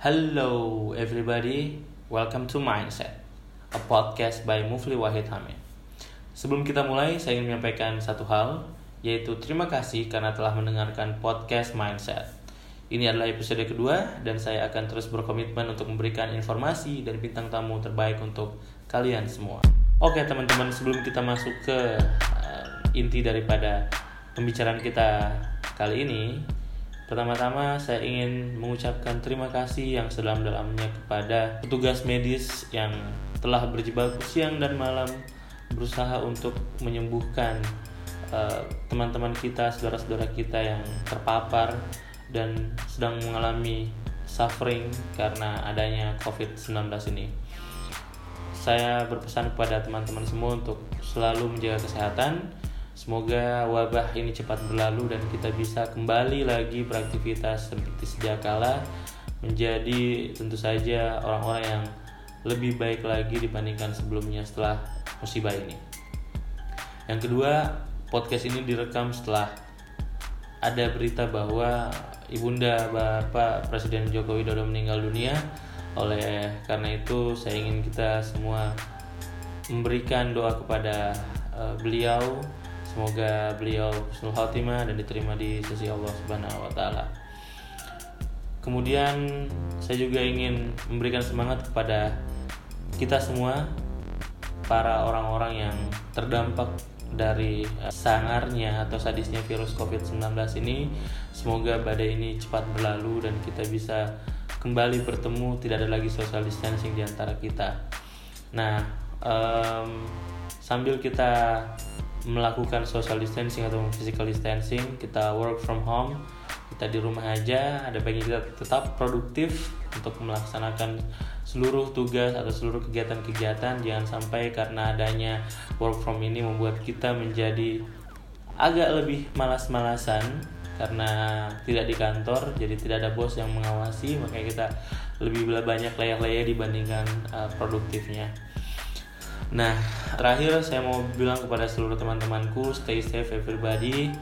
Hello everybody, welcome to Mindset, a podcast by Mufli Wahid Hamid. Sebelum kita mulai, saya ingin menyampaikan satu hal, yaitu terima kasih karena telah mendengarkan podcast Mindset. Ini adalah episode kedua dan saya akan terus berkomitmen untuk memberikan informasi dan bintang tamu terbaik untuk kalian semua. Oke teman-teman, sebelum kita masuk ke uh, inti daripada pembicaraan kita kali ini, Pertama-tama saya ingin mengucapkan terima kasih yang sedalam-dalamnya kepada petugas medis yang telah berjibaku siang dan malam berusaha untuk menyembuhkan uh, teman-teman kita, saudara-saudara kita yang terpapar dan sedang mengalami suffering karena adanya COVID-19 ini. Saya berpesan kepada teman-teman semua untuk selalu menjaga kesehatan, Semoga wabah ini cepat berlalu dan kita bisa kembali lagi beraktivitas seperti sedia kala menjadi tentu saja orang-orang yang lebih baik lagi dibandingkan sebelumnya setelah musibah ini. Yang kedua, podcast ini direkam setelah ada berita bahwa Ibunda Bapak Presiden Joko Widodo meninggal dunia. Oleh karena itu, saya ingin kita semua memberikan doa kepada uh, beliau Semoga beliau husnul khotimah dan diterima di sisi Allah Subhanahu wa taala. Kemudian saya juga ingin memberikan semangat kepada kita semua para orang-orang yang terdampak dari eh, sangarnya atau sadisnya virus COVID-19 ini. Semoga badai ini cepat berlalu dan kita bisa kembali bertemu, tidak ada lagi social distancing di antara kita. Nah, um, sambil kita melakukan social distancing atau physical distancing kita work from home kita di rumah aja ada baiknya kita tetap produktif untuk melaksanakan seluruh tugas atau seluruh kegiatan-kegiatan. Jangan sampai karena adanya work from ini membuat kita menjadi agak lebih malas-malasan karena tidak di kantor jadi tidak ada bos yang mengawasi makanya kita lebih banyak layak-layak dibandingkan uh, produktifnya Nah, terakhir saya mau bilang kepada seluruh teman-temanku, stay safe everybody.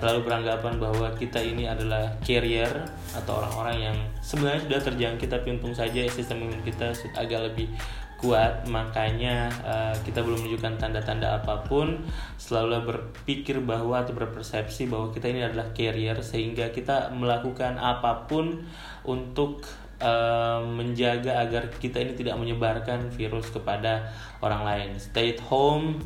Terlalu beranggapan bahwa kita ini adalah carrier atau orang-orang yang sebenarnya sudah terjangkit tapi untung saja sistem imun kita agak lebih kuat makanya uh, kita belum menunjukkan tanda-tanda apa pun selalu berpikir bahwa atau berpersepsi bahwa kita ini adalah carrier sehingga kita melakukan apa pun untuk uh, menjaga agar kita ini tidak menyebarkan virus kepada orang lain. Stay at home,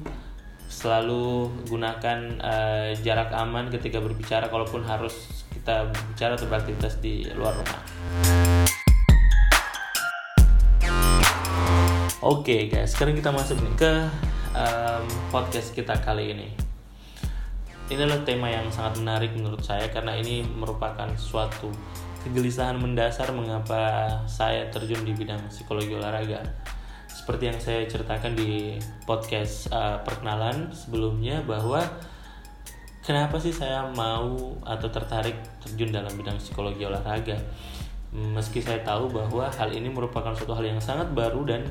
selalu gunakan uh, jarak aman ketika berbicara, kalaupun harus kita bicara atau beraktivitas di luar rumah. Oke okay, guys, sekarang kita masuk nih ke um, podcast kita kali ini. Ini adalah tema yang sangat menarik menurut saya karena ini merupakan suatu kegelisahan mendasar mengapa saya terjun di bidang psikologi olahraga. Seperti yang saya ceritakan di podcast uh, perkenalan sebelumnya bahwa kenapa sih saya mau atau tertarik terjun dalam bidang psikologi olahraga. Meski saya tahu bahwa hal ini merupakan suatu hal yang sangat baru dan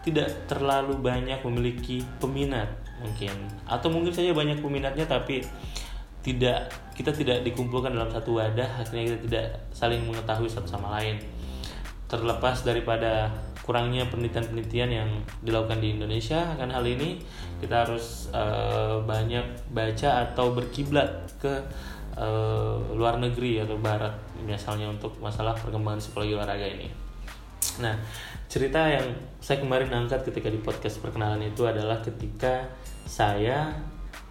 tidak terlalu banyak memiliki peminat mungkin atau mungkin saja banyak peminatnya tapi tidak kita tidak dikumpulkan dalam satu wadah akhirnya kita tidak saling mengetahui satu sama lain terlepas daripada kurangnya penelitian-penelitian yang dilakukan di Indonesia akan hal ini kita harus uh, banyak baca atau berkiblat ke uh, luar negeri atau barat misalnya untuk masalah perkembangan psikologi olahraga ini. Nah, cerita yang saya kemarin angkat ketika di podcast perkenalan itu adalah ketika saya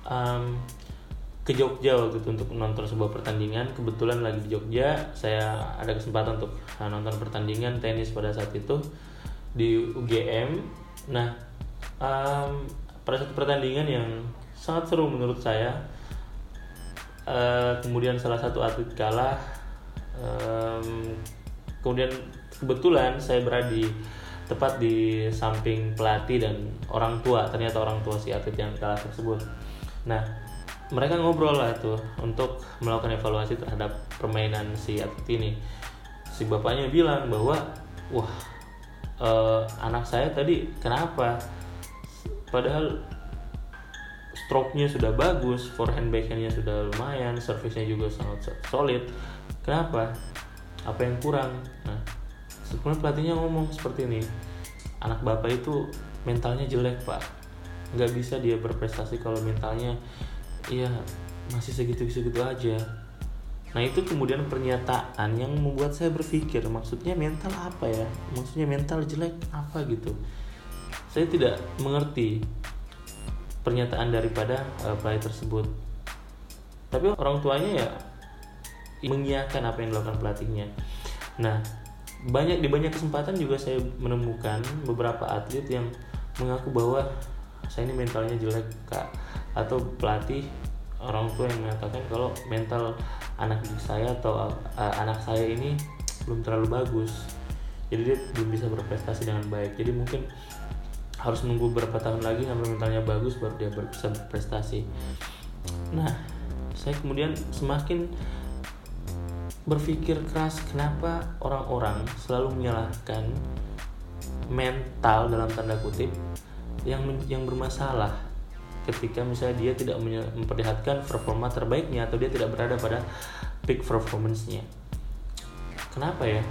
um, ke Jogja waktu itu untuk menonton sebuah pertandingan. Kebetulan lagi di Jogja saya ada kesempatan untuk uh, nonton pertandingan tenis pada saat itu di UGM nah um, pada satu pertandingan yang sangat seru menurut saya uh, kemudian salah satu atlet kalah um, kemudian kebetulan saya berada di tepat di samping pelatih dan orang tua ternyata orang tua si atlet yang kalah tersebut. Nah mereka ngobrol lah tuh untuk melakukan evaluasi terhadap permainan si atlet ini. Si bapaknya bilang bahwa wah uh, anak saya tadi kenapa? Padahal stroke-nya sudah bagus forehand backhandnya sudah lumayan service-nya juga sangat solid. Kenapa? Apa yang kurang? Nah kemudian pelatihnya ngomong seperti ini anak bapak itu mentalnya jelek pak. Nggak bisa dia berprestasi kalau mentalnya ya masih segitu-segitu aja. Nah itu kemudian pernyataan yang membuat saya berpikir maksudnya mental apa ya? Maksudnya mental jelek apa gitu? Saya tidak mengerti pernyataan daripada uh, pelatih tersebut. Tapi orang tuanya ya mengiyakan apa yang dilakukan pelatihnya. Nah banyak di banyak kesempatan juga saya menemukan beberapa atlet yang mengaku bahwa saya ini mentalnya jelek kak atau pelatih orang tua yang mengatakan kalau mental anak saya atau uh, anak saya ini belum terlalu bagus. Jadi dia belum bisa berprestasi dengan baik. Jadi mungkin harus nunggu beberapa tahun lagi sampai mentalnya bagus baru dia bisa berprestasi. Nah saya kemudian semakin berpikir keras kenapa orang-orang selalu menyalahkan mental dalam tanda kutip yang yang bermasalah ketika misalnya dia tidak memperlihatkan performa terbaiknya atau dia tidak berada pada peak performance-nya. Kenapa ya?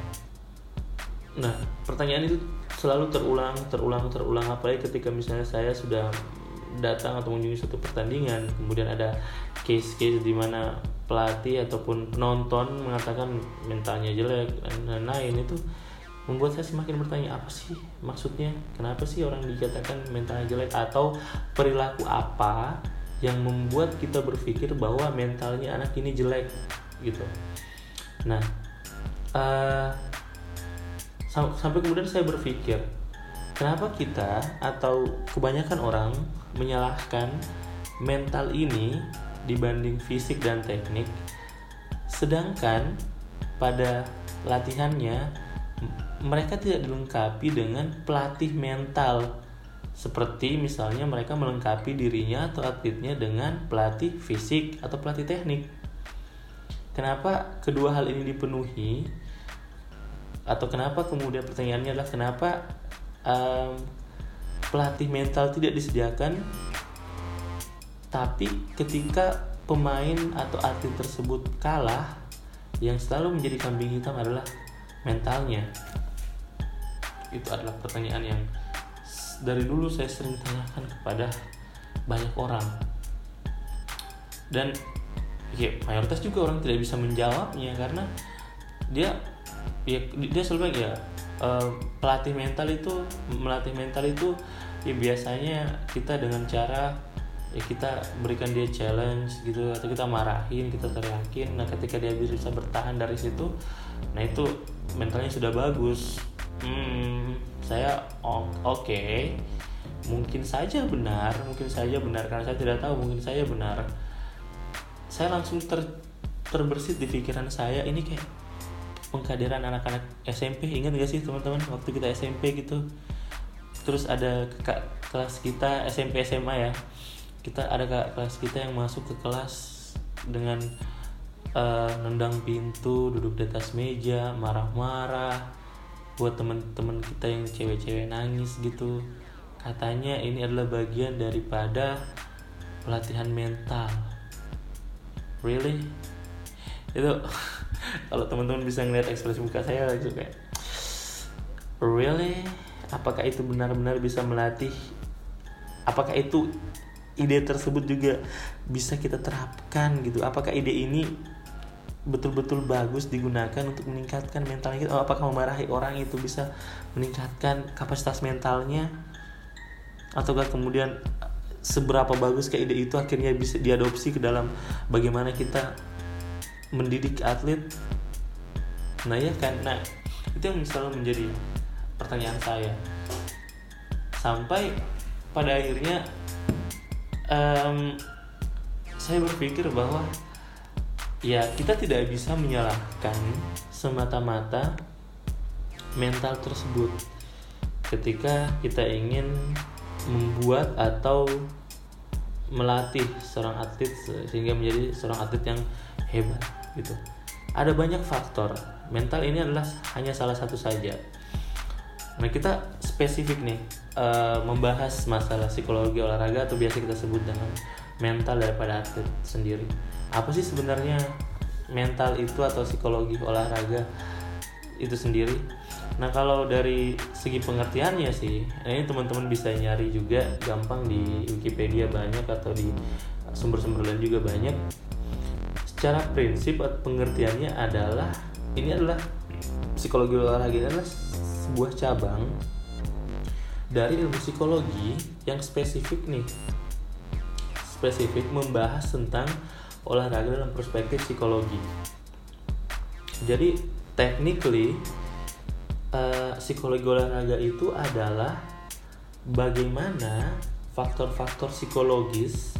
Nah, pertanyaan itu selalu terulang, terulang, terulang apalagi ketika misalnya saya sudah datang atau mengunjungi satu pertandingan, kemudian ada case-case di mana pelatih ataupun penonton mengatakan mentalnya jelek dan lain-lain itu membuat saya semakin bertanya apa sih maksudnya? Kenapa sih orang dikatakan mentalnya jelek? Atau perilaku apa yang membuat kita berpikir bahwa mentalnya anak ini jelek? Gitu. Nah uh, sampai kemudian saya berpikir kenapa kita atau kebanyakan orang menyalahkan mental ini dibanding fisik dan teknik sedangkan pada latihannya mereka tidak dilengkapi dengan pelatih mental seperti misalnya mereka melengkapi dirinya atau atletnya dengan pelatih fisik atau pelatih teknik. Kenapa kedua hal ini dipenuhi? Atau kenapa kemudian pertanyaannya adalah kenapa um, pelatih mental tidak disediakan tapi ketika pemain atau atlet tersebut kalah, yang selalu menjadi kambing hitam adalah mentalnya. Itu adalah pertanyaan yang dari dulu saya sering tanyakan kepada banyak orang. Dan ya mayoritas juga orang tidak bisa menjawabnya karena dia ya dia selalu bilang ya uh, pelatih mental itu melatih mental itu ya biasanya kita dengan cara ya kita berikan dia challenge gitu atau kita marahin kita teriakin nah ketika dia bisa bertahan dari situ nah itu mentalnya sudah bagus hmm saya oke. Okay. mungkin saja benar mungkin saja benar. Karena saya tidak tahu mungkin saya benar. Saya langsung ter terbersit di pikiran saya ini kayak pengkaderan anak-anak SMP ingat gak sih teman-teman waktu kita SMP gitu? Terus ada kakak kelas kita SMP SMA ya. Kita ada kak kelas kita yang masuk ke kelas dengan uh, nendang pintu duduk di atas meja marah-marah buat teman-teman kita yang cewek-cewek nangis gitu. Katanya ini adalah bagian daripada pelatihan mental. Really? Itu kalau teman-teman bisa ngeliat ekspresi muka saya gitu kayak really? Apakah itu benar-benar bisa melatih? Apakah itu ide tersebut juga bisa kita terapkan gitu? Apakah ide ini betul-betul bagus digunakan untuk meningkatkan mental kita. Oh, apakah memarahi orang itu bisa meningkatkan kapasitas mentalnya? Ataukah kemudian seberapa bagus ke ide itu akhirnya bisa diadopsi ke dalam bagaimana kita mendidik atlet? Nah ya kan? Nah itu yang selalu menjadi pertanyaan saya. Sampai pada akhirnya um, saya berpikir bahwa ya kita tidak bisa menyalahkan semata-mata mental tersebut ketika kita ingin membuat atau melatih seorang atlet sehingga menjadi seorang atlet yang hebat gitu. Ada banyak faktor. Mental ini adalah hanya salah satu saja. Nah, kita spesifik nih uh, membahas masalah psikologi olahraga atau biasa kita sebut dengan mental daripada atlet sendiri. Apa sih sebenarnya mental itu atau psikologi olahraga itu sendiri? Nah kalau dari segi pengertiannya sih, ini teman-teman bisa nyari juga gampang di Wikipedia banyak atau di sumber-sumber lain juga banyak. Secara prinsip pengertiannya adalah ini adalah psikologi olahraga adalah sebuah cabang dari ilmu psikologi yang spesifik nih spesifik membahas tentang olahraga dalam perspektif psikologi. Jadi technically uh, psikologi olahraga itu adalah bagaimana faktor-faktor psikologis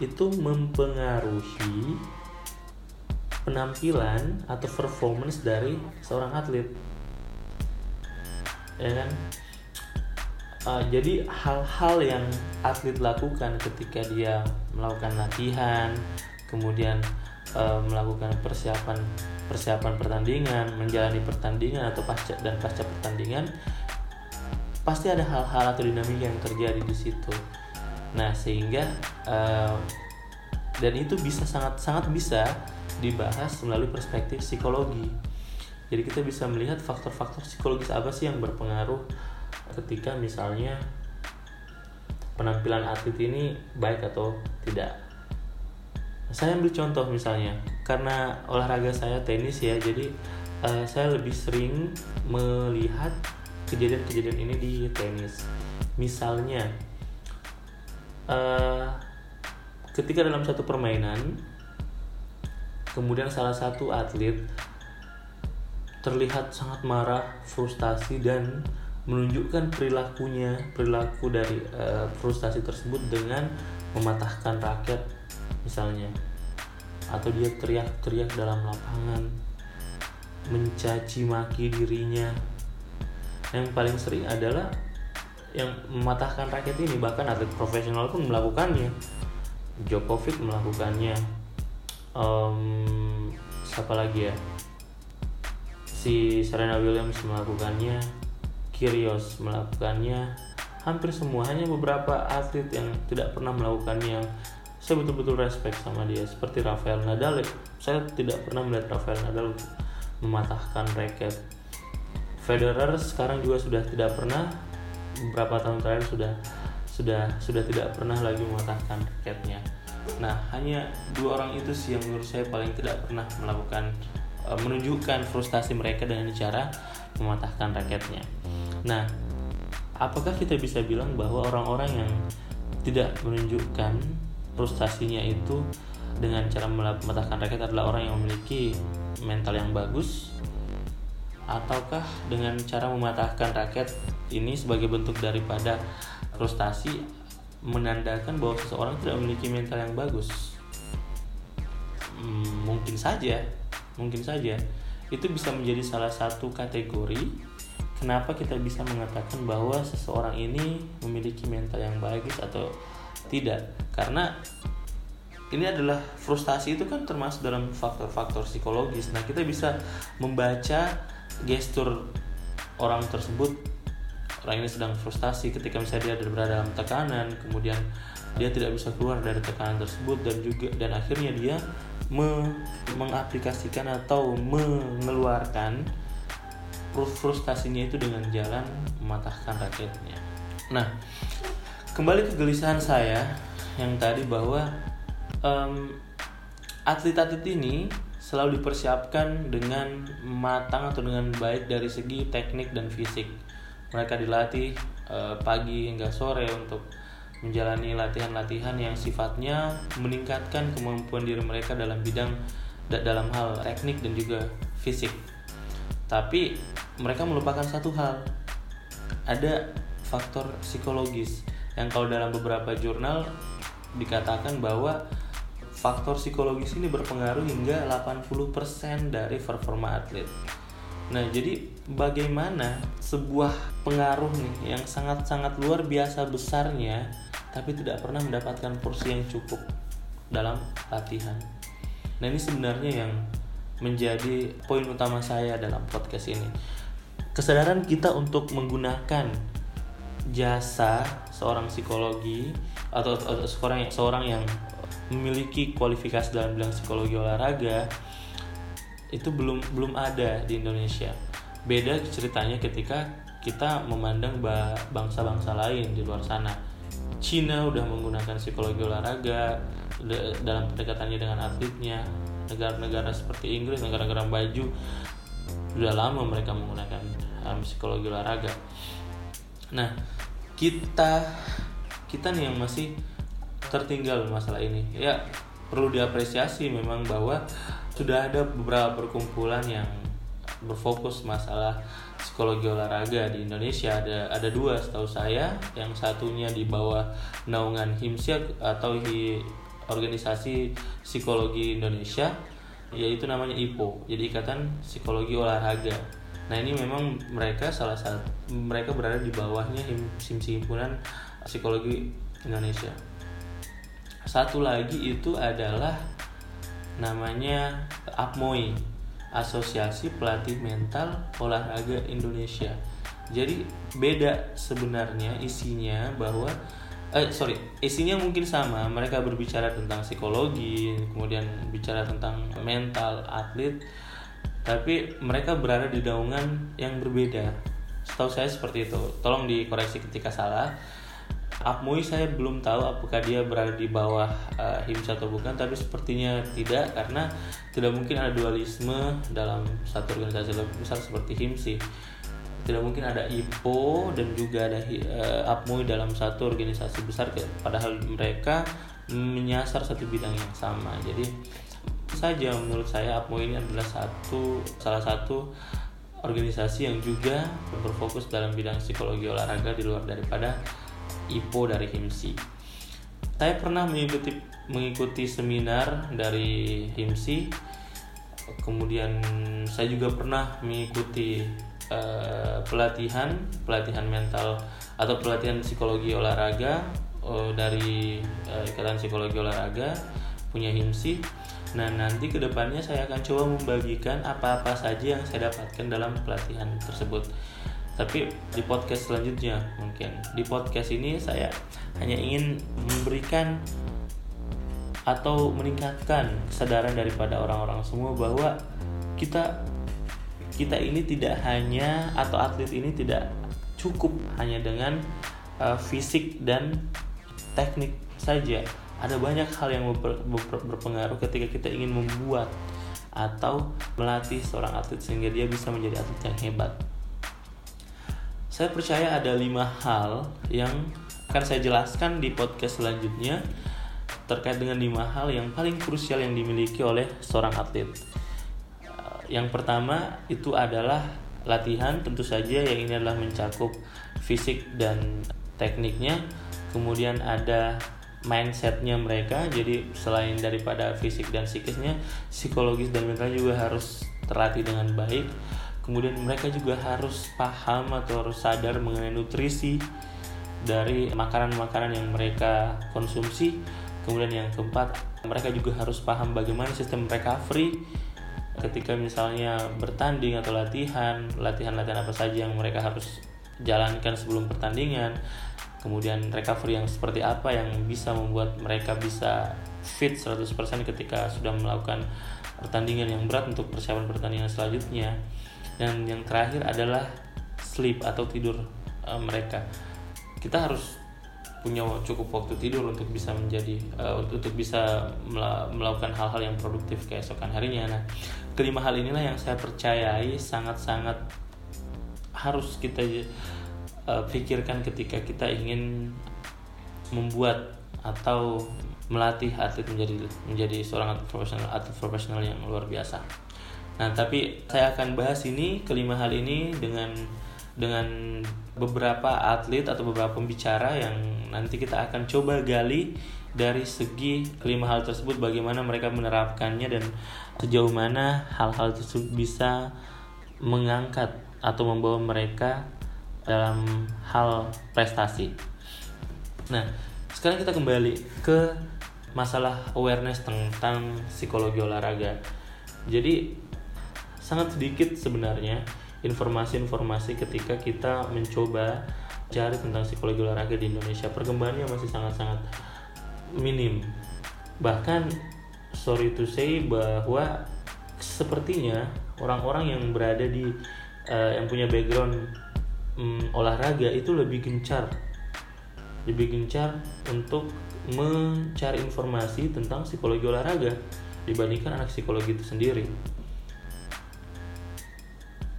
itu mempengaruhi penampilan atau performance dari seorang atlet ya kan uh, jadi hal-hal yang atlet lakukan ketika dia melakukan latihan kemudian uh, melakukan persiapan persiapan pertandingan, menjalani pertandingan atau pasca dan pasca pertandingan, pasti ada hal-hal atau dinamika yang terjadi di situ. Nah, sehingga uh, dan itu bisa sangat sangat bisa dibahas melalui perspektif psikologi. Jadi kita bisa melihat faktor-faktor psikologis apa sih yang berpengaruh ketika misalnya penampilan atlet ini baik atau tidak saya ambil contoh misalnya karena olahraga saya tenis ya jadi uh, saya lebih sering melihat kejadian-kejadian ini di tenis. Misalnya uh, ketika dalam satu permainan kemudian salah satu atlet terlihat sangat marah frustasi dan menunjukkan perilakunya perilaku dari uh, frustasi tersebut dengan mematahkan raket misalnya. Atau dia teriak-teriak dalam lapangan. Mencaci maki dirinya. Yang paling sering adalah yang mematahkan raket ini. Bahkan atlet profesional pun melakukannya. Djokovic melakukannya. Um, siapa lagi ya? Si Serena Williams melakukannya. Kyrgios melakukannya. Hampir semua hanya beberapa atlet yang tidak pernah melakukannya saya betul-betul respect sama dia seperti Rafael Nadal saya tidak pernah melihat Rafael Nadal mematahkan raket. Federer sekarang juga sudah tidak pernah beberapa tahun terakhir sudah sudah sudah tidak pernah lagi mematahkan raketnya. Nah hanya dua orang itu sih yang menurut saya paling tidak pernah melakukan e, menunjukkan frustasi mereka dengan cara mematahkan raketnya. Nah apakah kita bisa bilang bahwa orang-orang yang tidak menunjukkan frustasinya itu dengan cara mematahkan raket adalah orang yang memiliki mental yang bagus ataukah dengan cara mematahkan raket ini sebagai bentuk daripada frustasi menandakan bahwa seseorang tidak memiliki mental yang bagus? Hmm, mungkin saja mungkin saja. Itu bisa menjadi salah satu kategori kenapa kita bisa mengatakan bahwa seseorang ini memiliki mental yang bagus atau tidak. Karena ini adalah frustasi itu kan termasuk dalam faktor-faktor psikologis. Nah kita bisa membaca gestur orang tersebut. Orang ini sedang frustasi ketika misalnya dia berada dalam tekanan kemudian dia tidak bisa keluar dari tekanan tersebut dan juga dan akhirnya dia me, mengaplikasikan atau mengeluarkan frustasinya itu dengan jalan mematahkan raketnya. Nah kembali kegelisahan saya yang tadi bahwa um, atlet-atlet ini selalu dipersiapkan dengan matang atau dengan baik dari segi teknik dan fisik. Mereka dilatih uh, pagi hingga sore untuk menjalani latihan-latihan yang sifatnya meningkatkan kemampuan diri mereka dalam bidang dalam hal teknik dan juga fisik. Tapi mereka melupakan satu hal. Ada faktor psikologis yang kalau dalam beberapa jurnal dikatakan bahwa faktor psikologis ini berpengaruh hingga 80% dari performa atlet. Nah, jadi bagaimana sebuah pengaruh nih yang sangat-sangat luar biasa besarnya tapi tidak pernah mendapatkan porsi yang cukup dalam latihan. Nah, ini sebenarnya yang menjadi poin utama saya dalam podcast ini. Kesadaran kita untuk menggunakan jasa seorang psikologi atau, atau seorang seorang yang memiliki kualifikasi dalam bidang psikologi olahraga itu belum belum ada di Indonesia. Beda ceritanya ketika kita memandang bangsa-bangsa lain di luar sana. Cina udah menggunakan psikologi olahraga dalam pendekatannya dengan atletnya negara-negara seperti Inggris negara-negara baju sudah lama mereka menggunakan um, psikologi olahraga nah kita kita nih yang masih tertinggal masalah ini. Ya perlu diapresiasi memang bahwa sudah ada beberapa perkumpulan yang berfokus masalah psikologi olahraga di Indonesia. Ada ada dua setahu saya. Yang satunya di bawah naungan HIMSI atau hi, organisasi psikologi Indonesia yaitu namanya IPO jadi ikatan psikologi olahraga nah ini memang mereka salah satu mereka berada di bawahnya HIM himpunan psikologi Indonesia. Satu lagi itu adalah namanya APMOI Asosiasi Pelatih Mental Olahraga Indonesia. Jadi beda sebenarnya isinya bahwa eh sorry isinya mungkin sama. Mereka berbicara tentang psikologi kemudian bicara tentang mental atlet tapi mereka berada di naungan yang berbeda. Setahu saya seperti itu. Tolong dikoreksi ketika salah. Apmui saya belum tahu apakah dia berada di bawah uh, HIMSI atau bukan tapi sepertinya tidak karena tidak mungkin ada dualisme dalam satu organisasi lebih besar seperti HIMSI tidak mungkin ada IPO dan juga ada uh, APMUI dalam satu organisasi besar padahal mereka menyasar satu bidang yang sama. Jadi saja. Menurut saya APMUI ini adalah satu salah satu organisasi yang juga berfokus dalam bidang psikologi olahraga di luar daripada IPO dari HIMSI. Saya pernah mengikuti mengikuti seminar dari HIMSI. Kemudian saya juga pernah mengikuti uh, pelatihan pelatihan mental atau pelatihan psikologi olahraga uh, dari uh, ikatan psikologi olahraga punya himsi nah nanti ke depannya saya akan coba membagikan apa-apa saja yang saya dapatkan dalam pelatihan tersebut tapi di podcast selanjutnya mungkin di podcast ini saya hanya ingin memberikan atau meningkatkan kesadaran daripada orang-orang semua bahwa kita kita ini tidak hanya atau atlet ini tidak cukup hanya dengan uh, fisik dan teknik saja. Ada banyak hal yang ber, ber, berpengaruh ketika kita ingin membuat atau melatih seorang atlet sehingga dia bisa menjadi atlet yang hebat. Saya percaya ada lima hal yang akan saya jelaskan di podcast selanjutnya terkait dengan lima hal yang paling krusial yang dimiliki oleh seorang atlet. Yang pertama itu adalah latihan tentu saja yang ini adalah mencakup fisik dan tekniknya. Kemudian ada mindsetnya mereka. Jadi selain daripada fisik dan psikisnya psikologis dan mental juga harus terlatih dengan baik. Kemudian mereka juga harus paham atau harus sadar mengenai nutrisi dari makanan-makanan yang mereka konsumsi. Kemudian yang keempat mereka juga harus paham bagaimana sistem recovery. Ketika misalnya bertanding atau latihan latihan-latihan apa saja yang mereka harus jalankan sebelum pertandingan kemudian recovery yang seperti apa yang bisa membuat mereka bisa fit 100% ketika sudah melakukan pertandingan yang berat untuk persiapan pertandingan selanjutnya dan yang terakhir adalah sleep atau tidur uh, mereka kita harus punya cukup waktu tidur untuk bisa menjadi uh, untuk bisa melakukan hal-hal yang produktif keesokan harinya. Nah, kelima hal inilah yang saya percayai sangat-sangat harus kita uh, pikirkan ketika kita ingin membuat atau melatih atlet menjadi menjadi seorang atlet profesional atlet profesional yang luar biasa. Nah, tapi saya akan bahas ini kelima hal ini dengan dengan beberapa atlet atau beberapa pembicara yang nanti kita akan coba gali dari segi kelima hal tersebut bagaimana mereka menerapkannya dan sejauh mana hal-hal tersebut bisa mengangkat atau membawa mereka dalam hal prestasi. Nah, sekarang kita kembali ke masalah awareness tentang psikologi olahraga. Jadi sangat sedikit sebenarnya informasi-informasi ketika kita mencoba cari tentang psikologi olahraga di Indonesia perkembangannya masih sangat-sangat minim bahkan sorry to say bahwa sepertinya orang-orang yang berada di uh, yang punya background um, olahraga itu lebih gencar lebih gencar untuk mencari informasi tentang psikologi olahraga dibandingkan anak psikologi itu sendiri.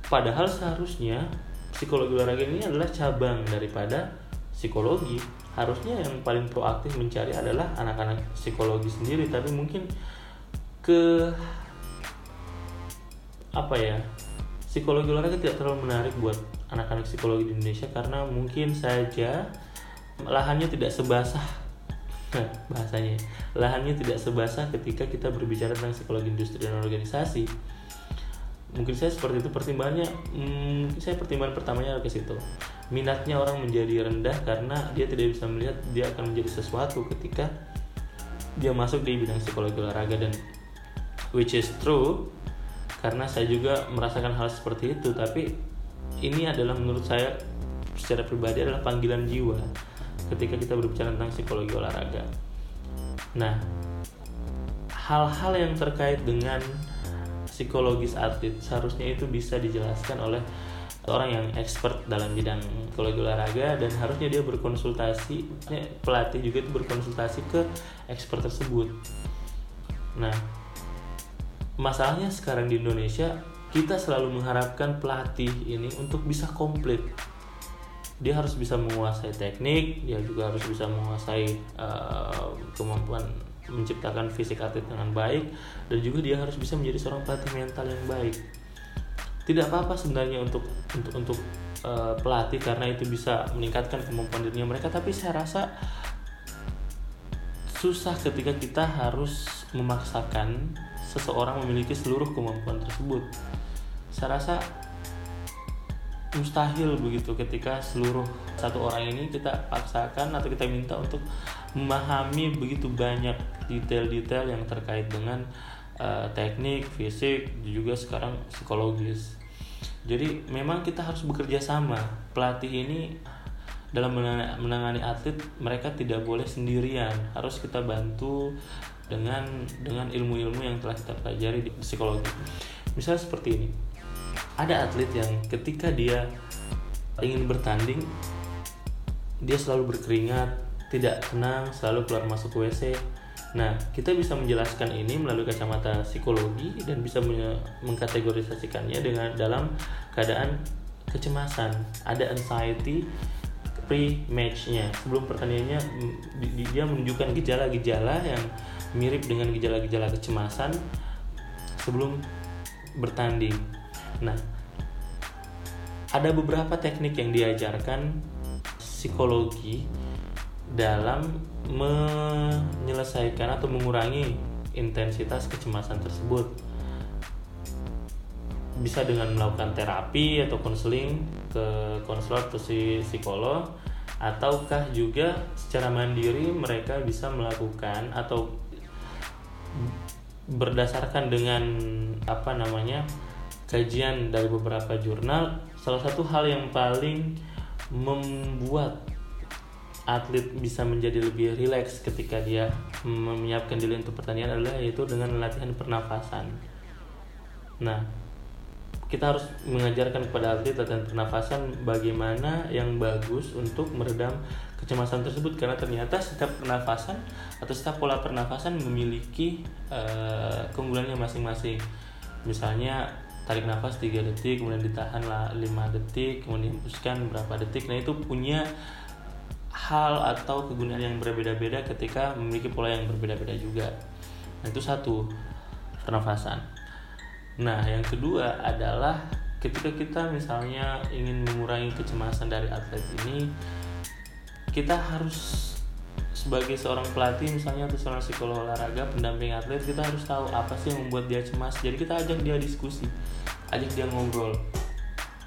Padahal seharusnya psikologi olahraga ini adalah cabang daripada psikologi. Harusnya yang paling proaktif mencari adalah anak-anak psikologi sendiri, tapi mungkin ke apa ya? Psikologi olahraga tidak terlalu menarik buat anak-anak psikologi di Indonesia karena mungkin saja lahannya tidak sebasah. Bahasanya lahannya tidak sebasah ketika kita berbicara tentang psikologi industri dan organisasi. Mungkin saya seperti itu pertimbangannya hmm, mungkin saya pertimbangan pertamanya ke situ. Minatnya orang menjadi rendah karena dia tidak bisa melihat dia akan menjadi sesuatu ketika dia masuk di bidang psikologi olahraga dan which is true karena saya juga merasakan hal seperti itu. Tapi ini adalah menurut saya secara pribadi adalah panggilan jiwa ketika kita berbicara tentang psikologi olahraga. Nah, hal-hal yang terkait dengan psikologis atlet seharusnya itu bisa dijelaskan oleh orang yang expert dalam bidang psikologi olahraga dan harusnya dia berkonsultasi pelatih juga itu berkonsultasi ke expert tersebut. Nah, masalahnya sekarang di Indonesia kita selalu mengharapkan pelatih ini untuk bisa komplit. Dia harus bisa menguasai teknik dia juga harus bisa menguasai uh, kemampuan menciptakan fisik atlet dengan baik dan juga dia harus bisa menjadi seorang pelatih mental yang baik. Tidak apa-apa sebenarnya untuk untuk untuk uh, pelatih karena itu bisa meningkatkan kemampuan dirinya mereka tapi saya rasa susah ketika kita harus memaksakan seseorang memiliki seluruh kemampuan tersebut saya rasa mustahil begitu ketika seluruh satu orang ini kita paksakan atau kita minta untuk memahami begitu banyak detail-detail yang terkait dengan uh, teknik, fisik, juga sekarang psikologis. Jadi memang kita harus bekerja sama. Pelatih ini dalam menangani atlet mereka tidak boleh sendirian, harus kita bantu dengan dengan ilmu-ilmu yang telah kita pelajari di psikologi. Misalnya seperti ini ada atlet yang ketika dia ingin bertanding dia selalu berkeringat tidak tenang selalu keluar masuk WC nah kita bisa menjelaskan ini melalui kacamata psikologi dan bisa mengkategorisasikannya dengan dalam keadaan kecemasan. Ada anxiety pre-matchnya. Sebelum pertandingannya dia menunjukkan gejala-gejala yang mirip dengan gejala-gejala kecemasan sebelum bertanding Nah, ada beberapa teknik yang diajarkan psikologi dalam menyelesaikan atau mengurangi intensitas kecemasan tersebut. Bisa dengan melakukan terapi atau konseling ke konselor atau si psikolog ataukah juga secara mandiri mereka bisa melakukan atau berdasarkan dengan apa namanya kajian dari beberapa jurnal, salah satu hal yang paling membuat atlet bisa menjadi lebih rileks ketika dia menyiapkan diri untuk pertandingan adalah yaitu dengan latihan pernafasan. Nah, kita harus mengajarkan kepada atlet latihan pernafasan bagaimana yang bagus untuk meredam kecemasan tersebut karena ternyata setiap pernafasan atau setiap pola pernafasan memiliki uh, keunggulannya masing-masing. Misalnya tarik nafas 3 detik kemudian ditahan lah 5 detik kemudian dihembuskan berapa detik. Nah itu punya hal atau kegunaan yang berbeda-beda ketika memiliki pola yang berbeda-beda juga. Nah itu satu pernafasan. Nah yang kedua adalah ketika kita misalnya ingin mengurangi kecemasan dari atlet ini kita harus sebagai seorang pelatih misalnya atau seorang psikolog olahraga pendamping atlet kita harus tahu apa sih yang membuat dia cemas. Jadi kita ajak dia diskusi ajak dia ngobrol.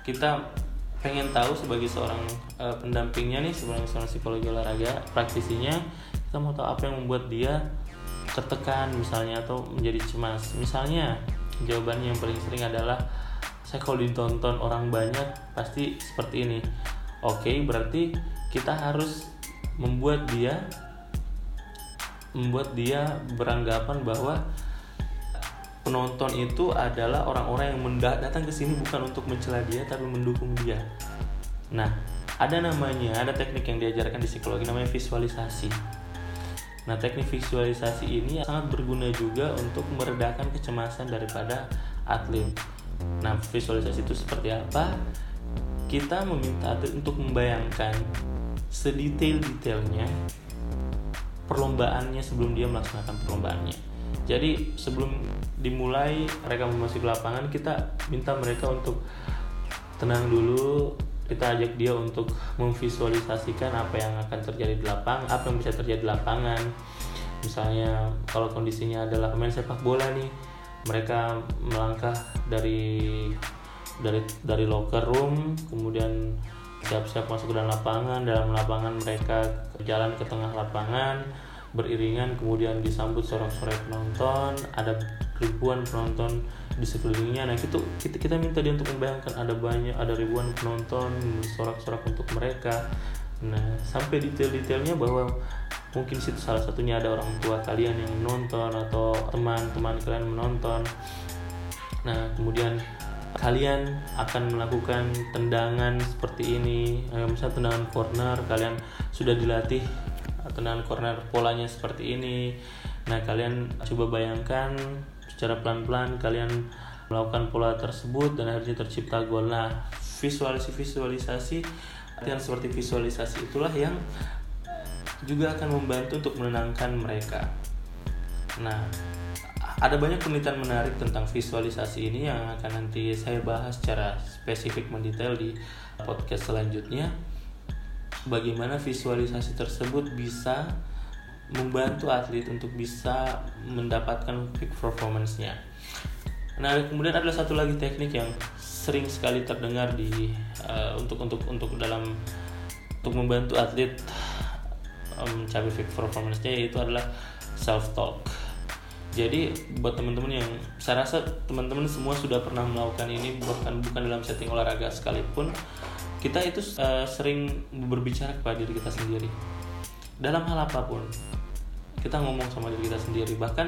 Kita pengen tahu sebagai seorang uh, pendampingnya nih sebagai seorang psikologi olahraga praktisinya kita mau tahu apa yang membuat dia tertekan misalnya atau menjadi cemas. Misalnya jawabannya yang paling sering adalah saya kalau ditonton orang banyak pasti seperti ini. Oke berarti kita harus membuat dia membuat dia beranggapan bahwa penonton itu adalah orang-orang yang datang ke sini bukan untuk mencela dia tapi mendukung dia. Nah, ada namanya, ada teknik yang diajarkan di psikologi namanya visualisasi. Nah, teknik visualisasi ini sangat berguna juga untuk meredakan kecemasan daripada atlet. Nah, visualisasi itu seperti apa? Kita meminta atlet untuk membayangkan sedetail-detailnya perlombaannya sebelum dia melaksanakan perlombaannya. Jadi sebelum dimulai mereka memasuki lapangan kita minta mereka untuk tenang dulu kita ajak dia untuk memvisualisasikan apa yang akan terjadi di lapangan apa yang bisa terjadi di lapangan misalnya kalau kondisinya adalah pemain sepak bola nih mereka melangkah dari dari dari locker room kemudian siap-siap masuk ke dalam lapangan dalam lapangan mereka jalan ke tengah lapangan beriringan kemudian disambut sorak-sorai penonton ada ribuan penonton di sekelilingnya. Nah itu kita, kita minta dia untuk membayangkan ada banyak ada ribuan penonton sorak-sorak untuk mereka. Nah sampai detail-detailnya bahwa mungkin situ salah satunya ada orang tua kalian yang menonton atau teman-teman kalian menonton. Nah kemudian kalian akan melakukan tendangan seperti ini eh, misalnya tendangan corner kalian sudah dilatih tendangan corner polanya seperti ini. Nah kalian coba bayangkan secara pelan-pelan kalian melakukan pola tersebut dan akhirnya tercipta gol. Nah visualisasi visualisasi yang seperti visualisasi itulah yang juga akan membantu untuk menenangkan mereka. Nah ada banyak penelitian menarik tentang visualisasi ini yang akan nanti saya bahas secara spesifik mendetail di podcast selanjutnya. Bagaimana visualisasi tersebut bisa membantu atlet untuk bisa mendapatkan peak performance-nya. Nah, kemudian ada satu lagi teknik yang sering sekali terdengar di uh, untuk untuk untuk dalam untuk membantu atlet um, mencapai peak performance-nya yaitu adalah self talk jadi buat teman-teman yang saya rasa teman-teman semua sudah pernah melakukan ini bahkan bukan dalam setting olahraga sekalipun kita itu uh, sering berbicara kepada diri kita sendiri. Dalam hal apa pun kita ngomong sama diri kita sendiri. Bahkan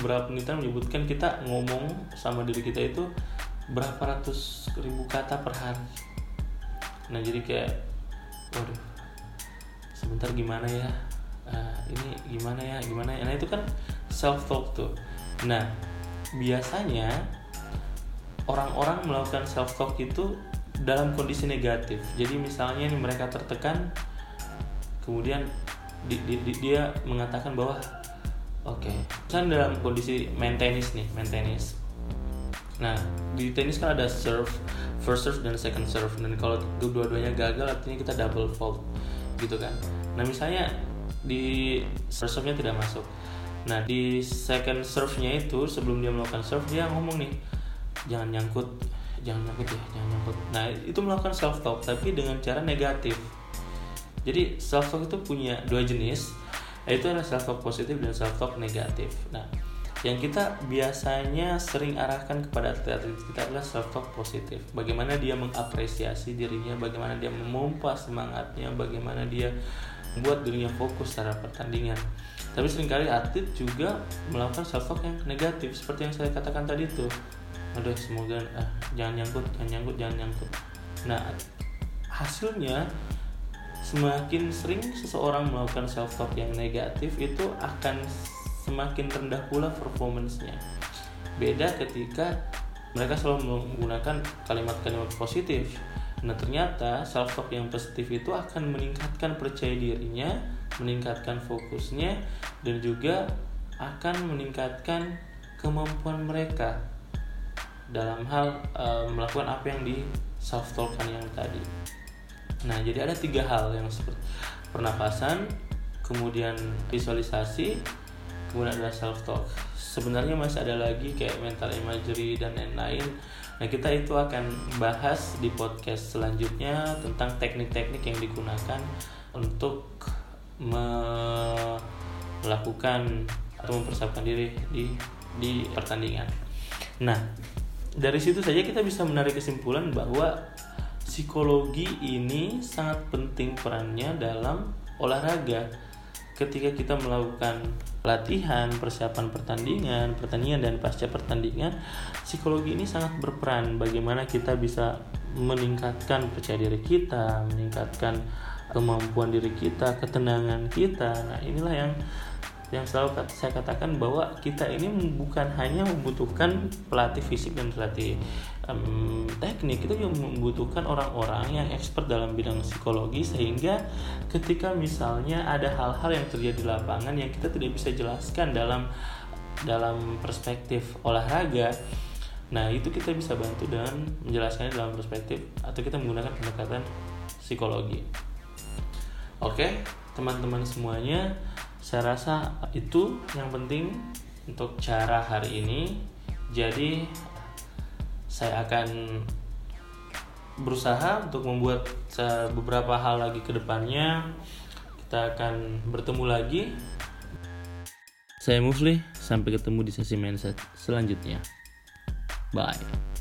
beberapa penelitian menyebutkan kita ngomong sama diri kita itu berapa ratus ribu kata per hari. Nah jadi kayak waduh sebentar gimana ya? Uh, ini gimana ya? Gimana ya? Nah itu kan self talk tuh. Nah biasanya orang-orang melakukan self talk itu dalam kondisi negatif. Jadi misalnya nih mereka tertekan kemudian di, di, di, dia mengatakan bahwa oke okay, kan dalam kondisi main tenis nih main tenis. Nah di tenis kan ada serve first serve dan second serve. Dan kalau dua-duanya gagal artinya kita double fault gitu kan. Nah misalnya di first serve-nya tidak masuk Nah di second serve-nya itu sebelum dia melakukan serve dia ngomong nih jangan nyangkut, jangan nyangkut ya, jangan nyangkut. Nah itu melakukan self talk tapi dengan cara negatif. Jadi self talk itu punya dua jenis, yaitu adalah self talk positif dan self talk negatif. Nah yang kita biasanya sering arahkan kepada atlet-atlet kita adalah self talk positif. Bagaimana dia mengapresiasi dirinya, bagaimana dia memompa semangatnya, bagaimana dia membuat dirinya fokus terhadap pertandingan tapi sering kali atlet juga melakukan self talk yang negatif seperti yang saya katakan tadi itu. Aduh semoga ah, jangan nyangkut jangan nyangkut jangan nyangkut. Nah hasilnya semakin sering seseorang melakukan self talk yang negatif itu akan semakin rendah pula performancenya. Beda ketika mereka selalu menggunakan kalimat-kalimat positif. Nah ternyata self talk yang positif itu akan meningkatkan percaya dirinya meningkatkan fokusnya dan juga akan meningkatkan kemampuan mereka dalam hal e, melakukan apa yang di self talkan yang tadi. Nah, jadi ada tiga hal yang seperti pernapasan, kemudian visualisasi, kemudian ada self talk. Sebenarnya masih ada lagi kayak mental imagery dan lain-lain. Nah, kita itu akan bahas di podcast selanjutnya tentang teknik-teknik yang digunakan untuk melakukan atau mempersiapkan diri di di pertandingan. Nah, dari situ saja kita bisa menarik kesimpulan bahwa psikologi ini sangat penting perannya dalam olahraga. ketika kita melakukan latihan, persiapan pertandingan, pertandingan dan pasca pertandingan, psikologi ini sangat berperan bagaimana kita bisa meningkatkan percaya diri kita, meningkatkan kemampuan diri kita, ketenangan kita. Nah, inilah yang yang selalu saya katakan bahwa kita ini bukan hanya membutuhkan pelatih fisik dan pelatih um, teknik, kita juga membutuhkan orang-orang yang expert dalam bidang psikologi sehingga ketika misalnya ada hal-hal yang terjadi di lapangan yang kita tidak bisa jelaskan dalam dalam perspektif olahraga Nah, itu kita bisa bantu dengan menjelaskannya dalam perspektif atau kita menggunakan pendekatan psikologi. Oke, teman-teman semuanya, saya rasa itu yang penting untuk cara hari ini. Jadi, saya akan berusaha untuk membuat beberapa hal lagi ke depannya. Kita akan bertemu lagi. Saya Mufli, sampai ketemu di sesi mindset selanjutnya. Bye.